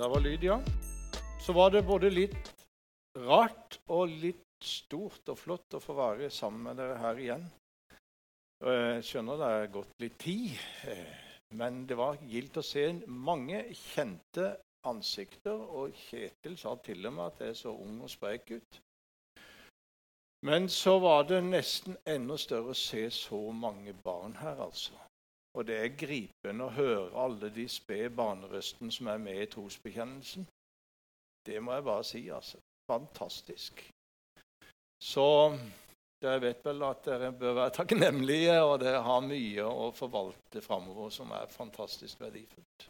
Der var lyd, ja. Så var det både litt rart og litt stort og flott å få være sammen med dere her igjen. Jeg skjønner det er gått litt tid, eh, men det var gildt å se mange kjente ansikter. Og Kjetil sa til og med at jeg så ung og sprek ut. Men så var det nesten enda større å se så mange barn her, altså. Og det er gripende å høre alle de spede barnerøstene som er med i trosbekjennelsen. Det må jeg bare si, altså. Fantastisk. Så dere vet vel at dere bør være takknemlige, og dere har mye å forvalte framover som er fantastisk verdifullt.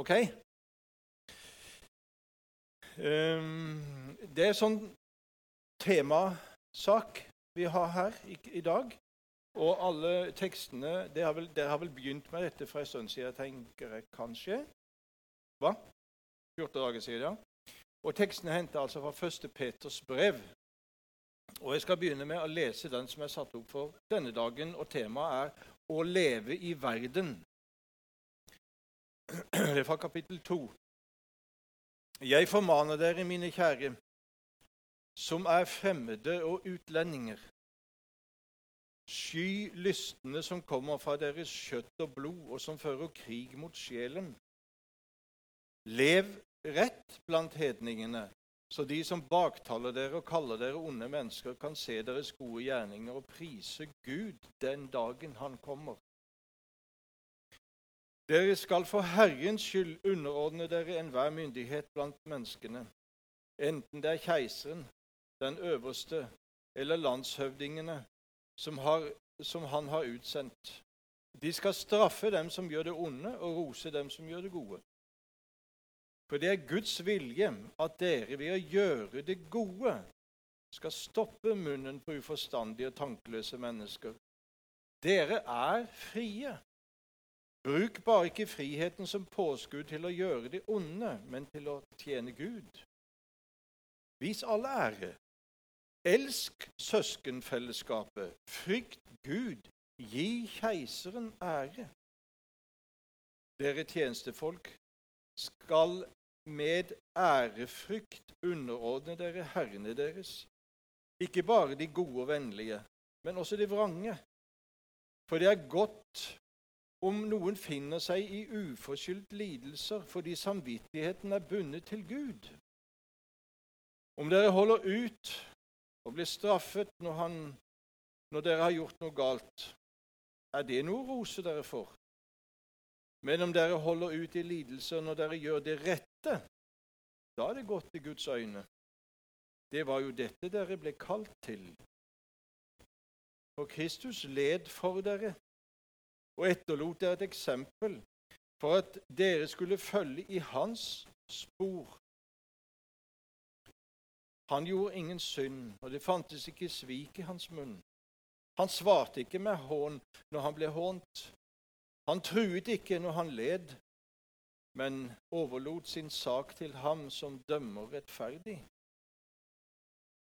OK? Um, det er sånn temasak vi har her i dag. Og alle tekstene Dere har, har vel begynt med dette for en stund siden, tenker jeg kanskje? Hva? 14 dager siden, ja. Og Tekstene henter altså fra 1. Peters brev. Og Jeg skal begynne med å lese den som er satt opp for denne dagen. og Temaet er 'Å leve i verden'. Det er fra kapittel 2. Jeg formaner dere, mine kjære, som er fremmede og utlendinger. Sky lystne som kommer fra deres kjøtt og blod, og som fører krig mot sjelen. Lev rett blant hedningene, så de som baktaler dere og kaller dere onde mennesker, kan se deres gode gjerninger og prise Gud den dagen han kommer. Dere skal for Herrens skyld underordne dere enhver myndighet blant menneskene, enten det er keiseren, den øverste eller landshøvdingene som, har, som han har utsendt. De skal straffe dem som gjør det onde, og rose dem som gjør det gode. For det er Guds vilje at dere ved å gjøre det gode skal stoppe munnen på uforstandige og tankeløse mennesker. Dere er frie. Bruk bare ikke friheten som påskudd til å gjøre det onde, men til å tjene Gud. Vis alle ære, Elsk søskenfellesskapet. Frykt Gud. Gi keiseren ære. Dere tjenestefolk skal med ærefrykt underordne dere herrene deres. Ikke bare de gode og vennlige, men også de vrange. For det er godt om noen finner seg i uforskyldt lidelser fordi samvittigheten er bundet til Gud. Om dere holder ut og blir straffet når, han, når dere har gjort noe galt, er det noe å rose dere for? Men om dere holder ut i lidelser når dere gjør det rette, da er det godt i Guds øyne. Det var jo dette dere ble kalt til. For Kristus led for dere og etterlot dere et eksempel for at dere skulle følge i hans spor. Han gjorde ingen synd, og det fantes ikke svik i hans munn. Han svarte ikke med hån når han ble hånt. Han truet ikke når han led, men overlot sin sak til ham som dømmer rettferdig.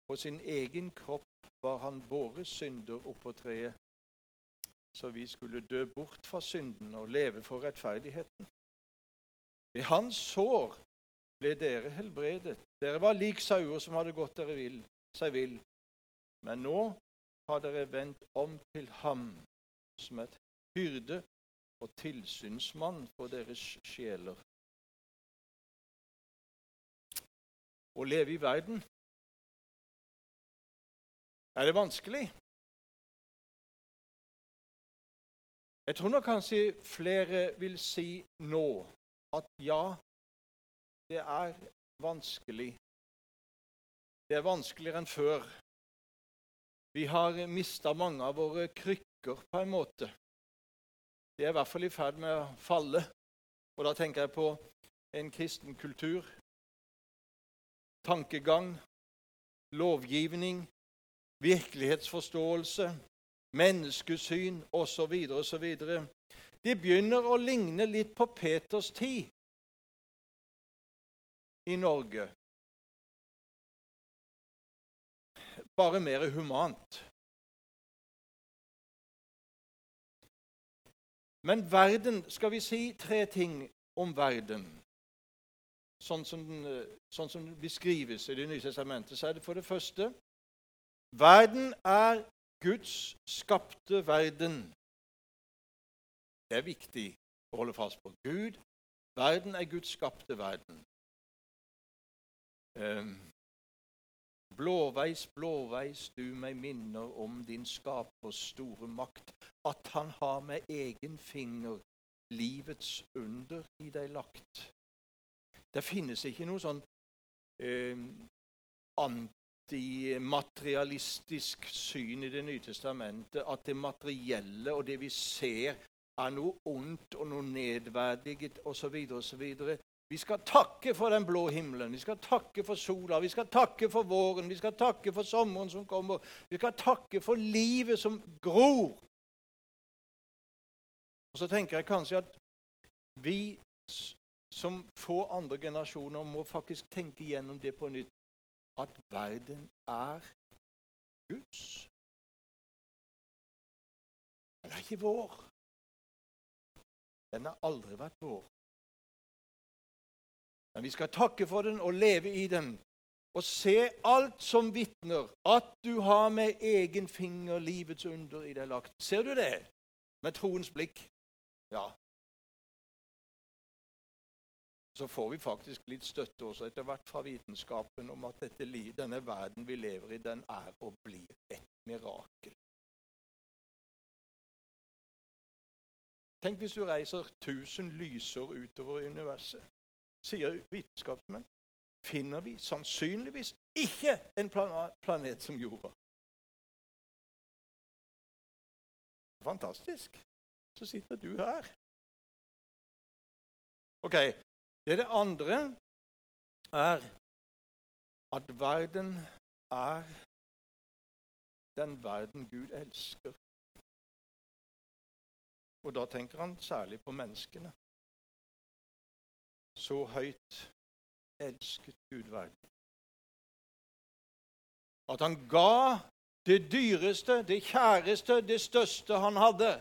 På sin egen kropp var han våre synder oppå treet, så vi skulle dø bort fra synden og leve for rettferdigheten. Ved hans sår ble dere helbredet. Dere var lik sauer som hadde gått dere vil, seg vill. Men nå har dere vendt om til ham som et hyrde og tilsynsmann for deres sjeler. Å leve i verden er det vanskelig? Jeg tror nok kanskje flere vil si nå at ja, det er vanskelig. Det er vanskeligere enn før. Vi har mista mange av våre krykker på en måte. De er i hvert fall i ferd med å falle. Og da tenker jeg på en kristen kultur, tankegang, lovgivning, virkelighetsforståelse, menneskesyn osv. osv. De begynner å ligne litt på Peters tid i Norge. Bare mer humant. Men verden Skal vi si tre ting om verden? sånn som, den, sånn som den beskrives i Det nye testamentet, så er det for det første Verden er Guds skapte verden. Det er viktig å holde fast på. Gud, verden er Guds skapte verden. Um, blåveis, blåveis, du meg minner om din skapers store makt, at han har med egen finger livets under i deg lagt. Det finnes ikke noe sånn eh, antimaterialistisk syn i Det nye testamentet at det materielle og det vi ser, er noe ondt og noe nedverdiget osv. osv. Vi skal takke for den blå himmelen, vi skal takke for sola, vi skal takke for våren, vi skal takke for sommeren som kommer. Vi skal takke for livet som gror. Og Så tenker jeg kanskje at vi som få andre generasjoner må faktisk tenke igjennom det på nytt. At verden er Guds. Den er ikke vår. Den har aldri vært vår. Men vi skal takke for den og leve i den og se alt som vitner at du har med egen finger livets under i deg lagt. Ser du det med troens blikk? Ja. Så får vi faktisk litt støtte også etter hvert fra vitenskapen om at dette, denne verden vi lever i, den er og blir et mirakel. Tenk hvis du reiser 1000 lysår utover universet, sier vitenskapsmenn. Finner vi sannsynligvis ikke en planet som jorda. Fantastisk. Så sitter du her. Ok, Det, det andre er at verden er den verden Gud elsker. Og da tenker han særlig på menneskene. Så høyt elsket Gud verden. At han ga det dyreste, det kjæreste, det største han hadde.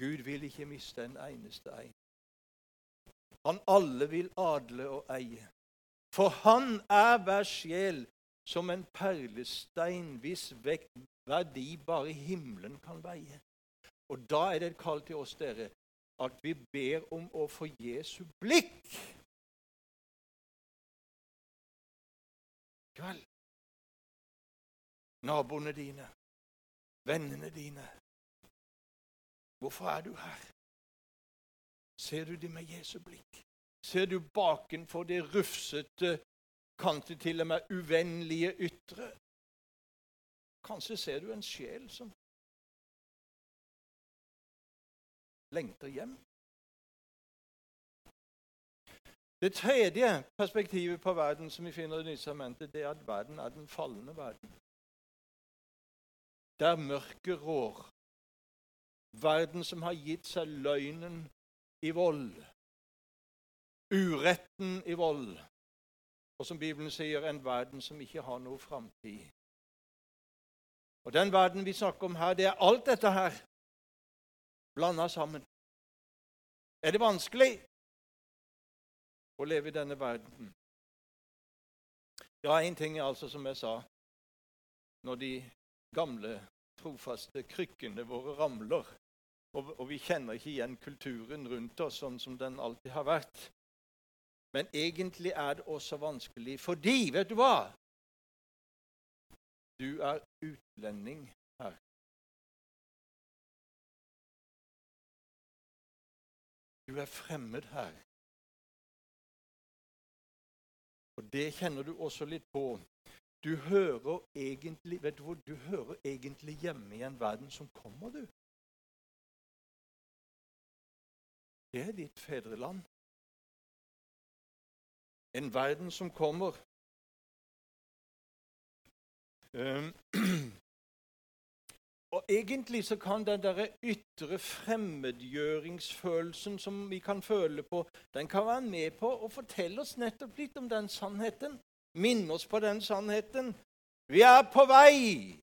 Gud vil ikke miste en eneste en. Han alle vil adle og eie. For han er hver sjel som en perlestein hvis verdi bare himmelen kan veie. Og da er det et kall til oss, dere, at vi ber om å få Jesu blikk. Kveld. Naboene dine, vennene dine. Hvorfor er du her? Ser du det med Jesu blikk? Ser du bakenfor det rufsete, kanskje til og med uvennlige ytre? Kanskje ser du en sjel som lengter hjem. Det tredje perspektivet på verden som vi finner i Nytestamentet, det er at verden er den falne verden. Der mørket rår. Verden som har gitt seg løgnen i vold. Uretten i vold. Og som Bibelen sier, en verden som ikke har noe framtid. Og Den verden vi snakker om her, det er alt dette her blanda sammen. Er det vanskelig å leve i denne verden? Ja, én ting er altså, som jeg sa Når de gamle, trofaste krykkene våre ramler, og, og vi kjenner ikke igjen kulturen rundt oss sånn som den alltid har vært Men egentlig er det også vanskelig fordi, vet du hva? Du er utlending Du er fremmed her. Og Det kjenner du også litt på. Du hører egentlig vet du hvor, du hører egentlig hjemme i en verden som kommer, du. Det er ditt fedreland. En verden som kommer. Um, Og egentlig så kan den der ytre fremmedgjøringsfølelsen som vi kan føle på, den kan være med på å fortelle oss nettopp litt om den sannheten. Minne oss på den sannheten. Vi er på vei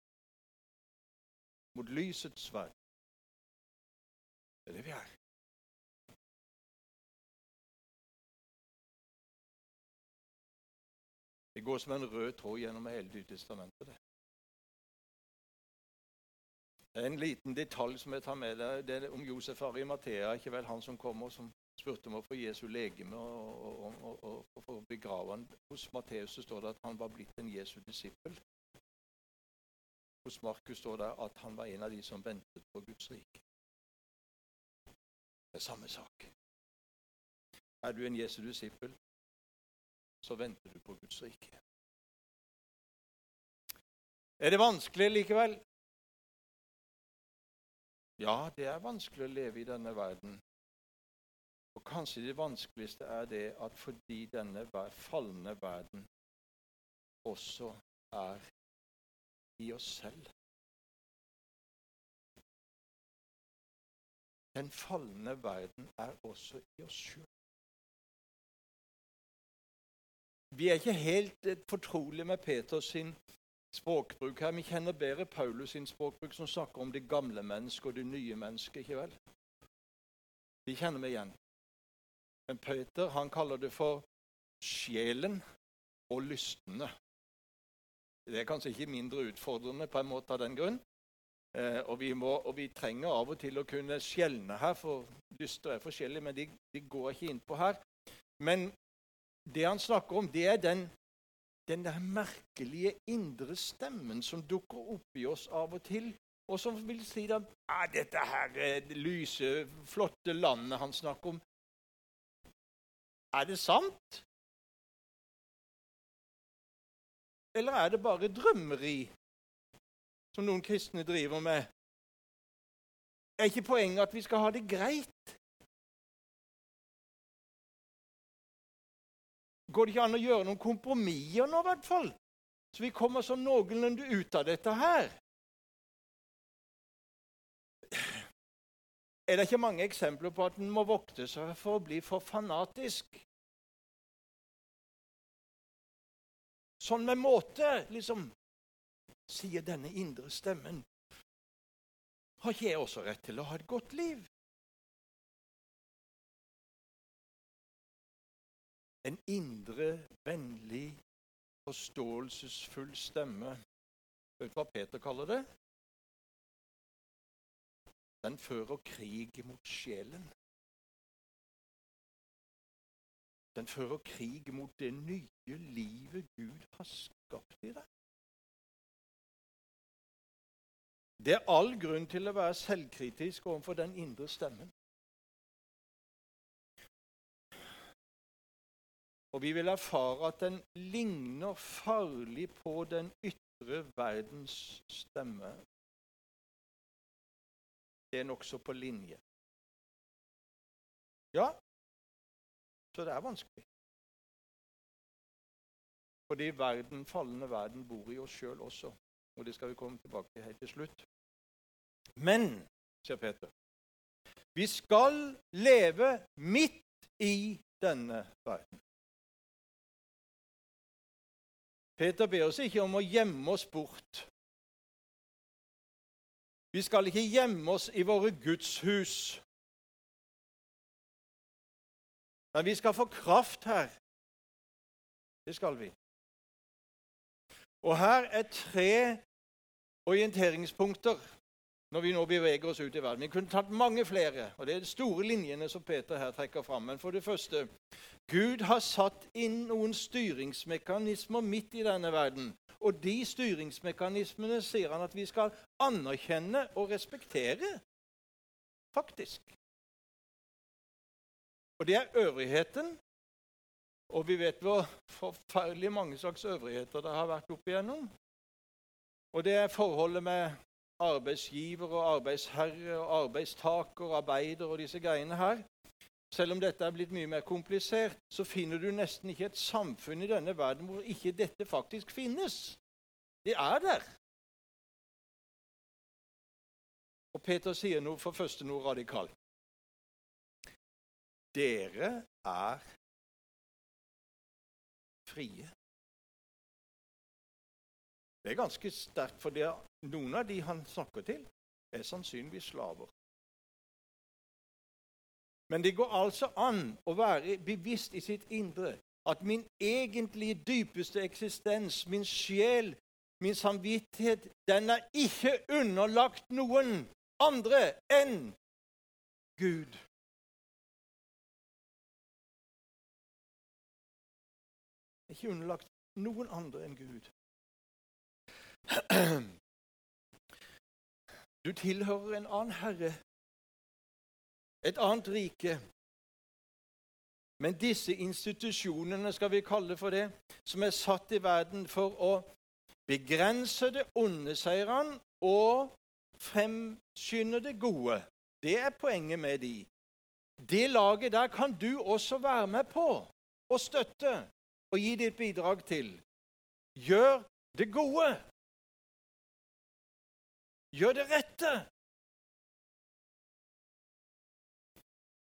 mot lysets vei. Det er det vi er. Det går som en rød tråd gjennom hele Nytestamentet. En liten detalj som jeg tar med deg, det er om Josef Arimathea. Ikke vel han som kommer som spurte om å få Jesu legeme og, og, og, og få begrave han. Hos Matteus står det at han var blitt en Jesu disippel. Hos Markus står det at han var en av de som ventet på Guds rike. Det er samme sak. Er du en Jesu disippel, så venter du på Guds rike. Er det vanskelig likevel? Ja, det er vanskelig å leve i denne verden. Og kanskje det vanskeligste er det at fordi denne falne verden også er i oss selv. Den falne verden er også i oss sjøl. Vi er ikke helt fortrolig fortrolige med Peters sin språkbruk her. Vi kjenner bedre Paulus sin språkbruk, som snakker om det gamle mennesket og det nye mennesket. ikke vel? De kjenner vi igjen. Men Peter han kaller det for sjelen og lystene. Det er kanskje ikke mindre utfordrende på en måte av den grunn. Eh, og, vi må, og, vi trenger av og til å kunne skjelne her, for lyster er forskjellige, men de, de går ikke inn på her. Men det han snakker om, det er den den der merkelige indre stemmen som dukker opp i oss av og til, og som vil si at ah, dette her lyse, flotte landet han snakker om Er det sant? Eller er det bare drømmeri som noen kristne driver med? Er ikke poenget at vi skal ha det greit? Går det ikke an å gjøre noen kompromisser nå, i hvert fall? Så vi kommer sånn noenlunde ut av dette her. Er det ikke mange eksempler på at en må vokte seg for å bli for fanatisk? Sånn med måte, liksom, sier denne indre stemmen. Har ikke jeg også rett til å ha et godt liv? En indre, vennlig, forståelsesfull stemme. Vet du hva Peter kaller det? Den fører krig mot sjelen. Den fører krig mot det nye livet Gud har skapt i deg. Det er all grunn til å være selvkritisk overfor den indre stemmen. Og vi vil erfare at den ligner farlig på den ytre verdens stemme. Det er nokså på linje. Ja, så det er vanskelig. Fordi verden, fallende verden bor i oss sjøl også. Og det skal vi komme tilbake til helt til slutt. Men, sier Peter, vi skal leve midt i denne verden. Peter ber oss ikke om å gjemme oss bort. Vi skal ikke gjemme oss i våre gudshus. Men vi skal få kraft her. Det skal vi. Og her er tre orienteringspunkter når vi nå beveger oss ut i verden. Vi kunne tatt mange flere, og det er de store linjene som Peter her trekker fram. Men for det første Gud har satt inn noen styringsmekanismer midt i denne verden. Og de styringsmekanismene sier han at vi skal anerkjenne og respektere, faktisk. Og det er øvrigheten. Og vi vet hvor forferdelig mange slags øvrigheter det har vært opp igjennom. Og det er forholdet med arbeidsgiver og arbeidsherre og arbeidstaker og arbeider og disse greiene her. Selv om dette er blitt mye mer komplisert, så finner du nesten ikke et samfunn i denne verden hvor ikke dette faktisk finnes. Det er der. Og Peter sier noe, for første noe radikalt. Dere er frie. Det er ganske sterkt, for noen av de han snakker til, er sannsynligvis slaver. Men det går altså an å være bevisst i sitt indre at min egentlige dypeste eksistens, min sjel, min samvittighet, den er ikke underlagt noen andre enn Gud. Ikke underlagt noen andre enn Gud. Du tilhører en annen herre, et annet rike. Men disse institusjonene, skal vi kalle for det, som er satt i verden for å begrense det onde, sier han, og fremskynde det gode. Det er poenget med de. Det laget der kan du også være med på og støtte og gi ditt bidrag til. Gjør det gode. Gjør det rette.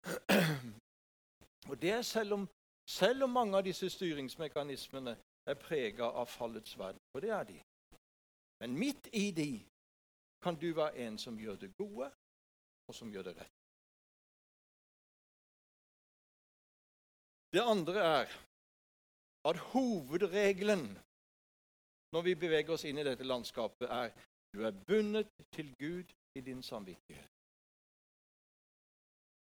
Og det er selv om, selv om mange av disse styringsmekanismene er prega av fallets verden. Og det er de. Men midt i de kan du være en som gjør det gode, og som gjør det rett. Det andre er at hovedregelen når vi beveger oss inn i dette landskapet, er du er bundet til Gud i din samvittighet.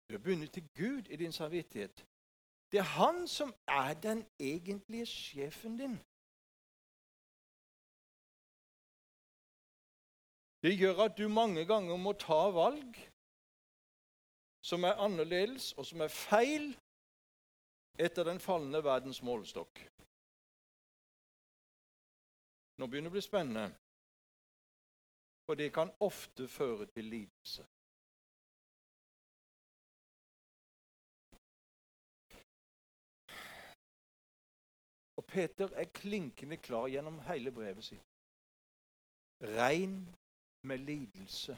Du er bundet til Gud i din samvittighet. Det er han som er den egentlige sjefen din. Det gjør at du mange ganger må ta valg som er annerledes og som er feil etter den falne verdens målestokk. Nå begynner det å bli spennende, for det kan ofte føre til lidelse. Og Peter er klinkende klar gjennom hele brevet sitt. Regn med lidelse.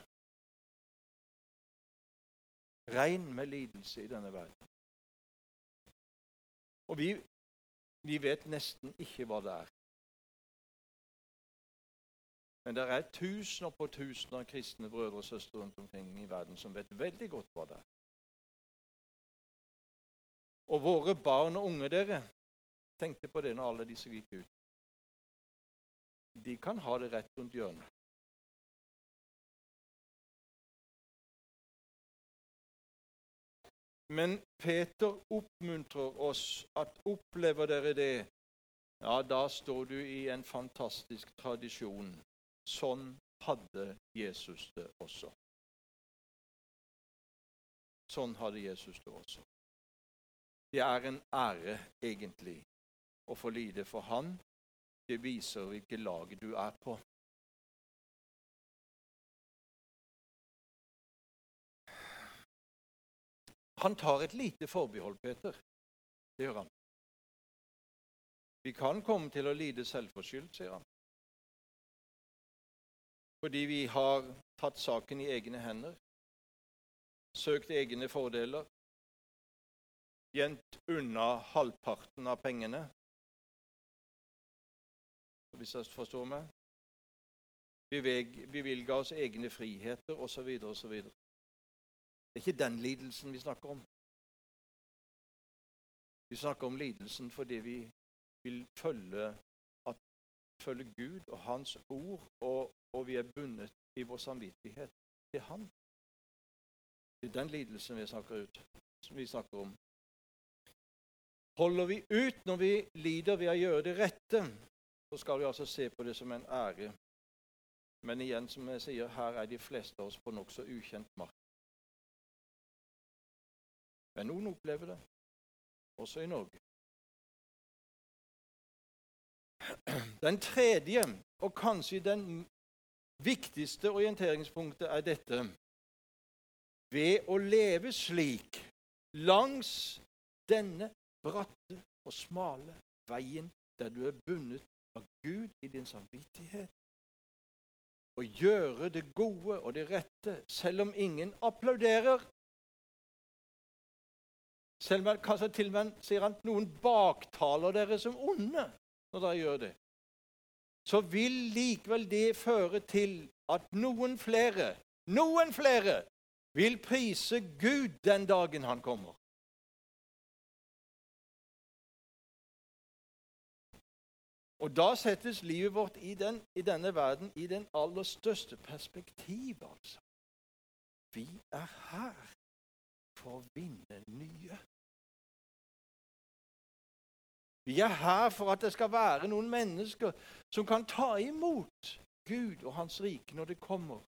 Regn med lidelse i denne verden. Og vi, vi vet nesten ikke hva det er. Men det er tusener på tusener av kristne brødre og søstre rundt omkring i verden som vet veldig godt hva det er. Og våre barn og unge, dere, tenkte på det når alle disse gikk ut. De kan ha det rett rundt hjørnet. Men Peter oppmuntrer oss at opplever dere det, ja, da står du i en fantastisk tradisjon Sånn hadde Jesus det også. Sånn hadde Jesus det også. Det er en ære, egentlig, å få lide for Han. Det viser hvilket lag du er på. Han tar et lite forbehold, Peter. Det gjør han. Vi kan komme til å lide selvforskyldt, sier han. Fordi vi har tatt saken i egne hender, søkt egne fordeler, gjemt unna halvparten av pengene. Hvis jeg forstår meg? Bevilga oss egne friheter osv. osv. Det er ikke den lidelsen vi snakker om. Vi snakker om lidelsen fordi vi vil følge, at, følge Gud og Hans ord og og vi er bundet i vår samvittighet til Han. Det er den lidelsen vi snakker, ut, vi snakker om. Holder vi ut når vi lider ved å gjøre det rette, så skal vi altså se på det som en ære. Men igjen, som jeg sier, her er de fleste av oss på nokså ukjent mark. Men noen opplever det, også i Norge. Den tredje, og kanskje den viktigste orienteringspunktet er dette Ved å leve slik langs denne bratte og smale veien der du er bundet av Gud i din samvittighet, og gjøre det gode og det rette selv om ingen applauderer. Selv om kanskje til og med sier han, noen baktaler dere som onde når dere gjør det så vil likevel det føre til at noen flere, noen flere, vil prise Gud den dagen han kommer. Og da settes livet vårt i, den, i denne verden i den aller største perspektiv, altså. Vi er her for å vinne nye. Vi er her for at det skal være noen mennesker som kan ta imot Gud og Hans rike når det kommer,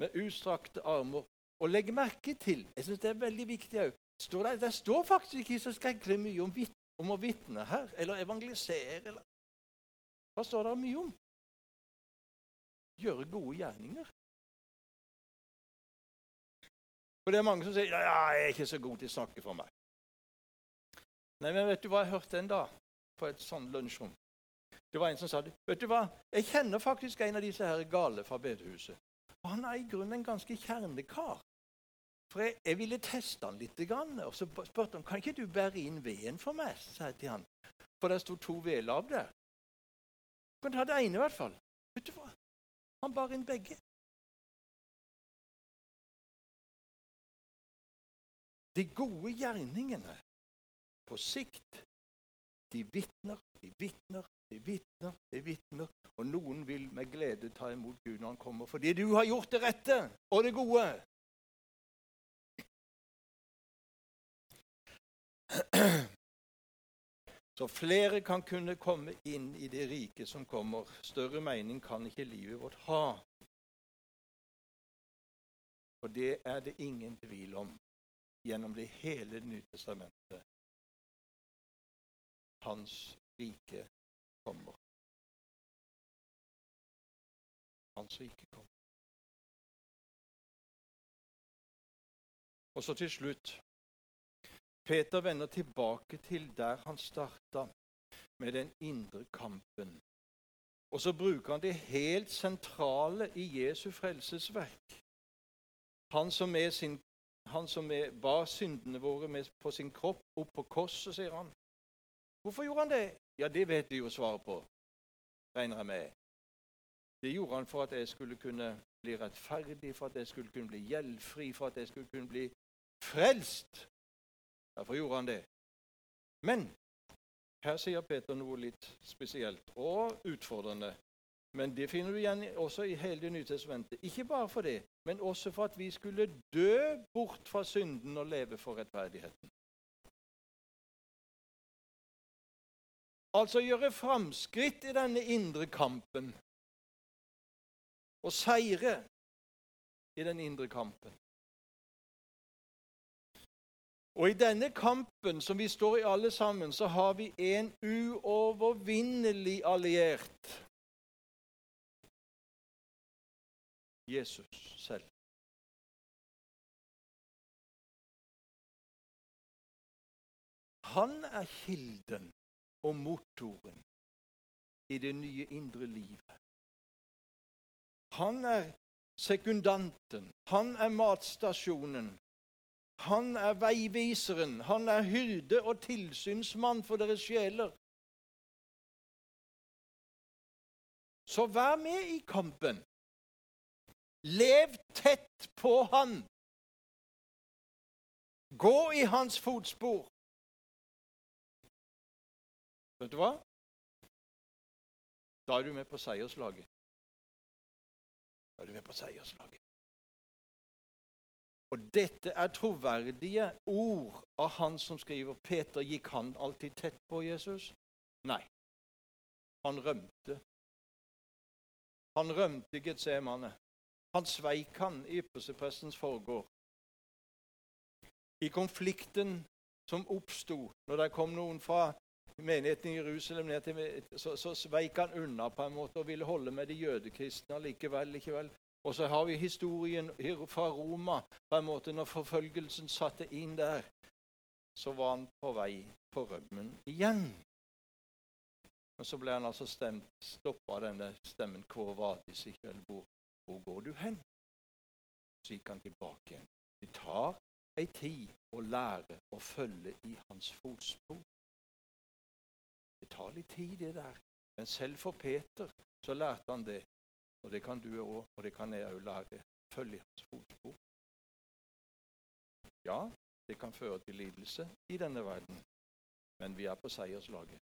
med utstrakte armer. Og legge merke til jeg synes det er veldig viktig òg det, det, står faktisk ikke så skrekkelig mye om, om å vitne her, eller evangelisere. Eller. Hva står det mye om? Gjøre gode gjerninger. For det er mange som sier ja, jeg er ikke så god til å snakke for meg. Nei, men vet du hva jeg hørte en dag på et sånt lunsjrom? Det var en som sa det. Vet du hva, jeg kjenner faktisk en av disse her gale fra bedehuset. Og han er i grunnen en ganske kjernekar. For jeg, jeg, ville teste han litt. Og så spurte han kan ikke du bære inn veden for meg. sa jeg til han. For det sto to vedlav der. Du kan ta det ene, i hvert fall. Vet du hva? Han bar inn begge. De gode gjerningene på sikt, de vitner, de vitner, de vitner, de vitner. Og noen vil med glede ta imot Gud når han kommer, fordi du har gjort det rette og det gode. Så flere kan kunne komme inn i det riket som kommer. Større mening kan ikke livet vårt ha. Og det er det ingen tvil om gjennom det hele Nye testamentet. Hans rike kommer. Hans rike kommer. Og så til slutt Peter vender tilbake til der han starta, med den indre kampen. Og så bruker han det helt sentrale i Jesu frelsesverk. Han som, sin, han som er, bar syndene våre med på sin kropp opp på korset, sier han. Hvorfor gjorde han det? Ja, det vet vi jo svaret på, regner jeg med. Det gjorde han for at jeg skulle kunne bli rettferdig, for at jeg skulle kunne bli gjeldfri, for at jeg skulle kunne bli frelst. Derfor gjorde han det. Men her sier Peter noe litt spesielt og utfordrende. Men det finner du igjen også i hele Det nye testamentet. Ikke bare for det, men også for at vi skulle dø bort fra synden og leve for rettferdigheten. Altså gjøre framskritt i denne indre kampen og seire i den indre kampen. Og i denne kampen som vi står i alle sammen, så har vi en uovervinnelig alliert. Jesus selv. Han er kilden og motoren i det nye indre livet. Han er sekundanten. Han er matstasjonen. Han er veiviseren. Han er hyrde og tilsynsmann for deres sjeler. Så vær med i kampen. Lev tett på han. Gå i hans fotspor. Vet du hva? Da er du med på seierslaget. Da er du med på seierslaget. Og dette er troverdige ord av han som skriver. Peter, gikk han alltid tett på Jesus? Nei. Han rømte. Han rømte Getsemane. Han sveik han i yppersteprestens forgård. I konflikten som oppsto når det kom noen fra menigheten i Jerusalem ned til, så, så sveik han unna på en måte og ville holde med de jødekristne likevel. likevel. Og så har vi historien fra Roma. på en måte Når forfølgelsen satte inn der, så var han på vei på rømmen igjen. Men så ble han altså stemt, stoppa av denne stemmen. Hvor var de sikre? Hvor, hvor går du hen? Så gikk han tilbake igjen. Det tar ei tid å lære å følge i hans fotspor. Det tar litt tid, det der. Men selv for Peter så lærte han det. Og det kan du òg, og det kan jeg òg lære. Følge hans fotspor. Ja, det kan føre til lidelse i denne verden, men vi er på seierslaget.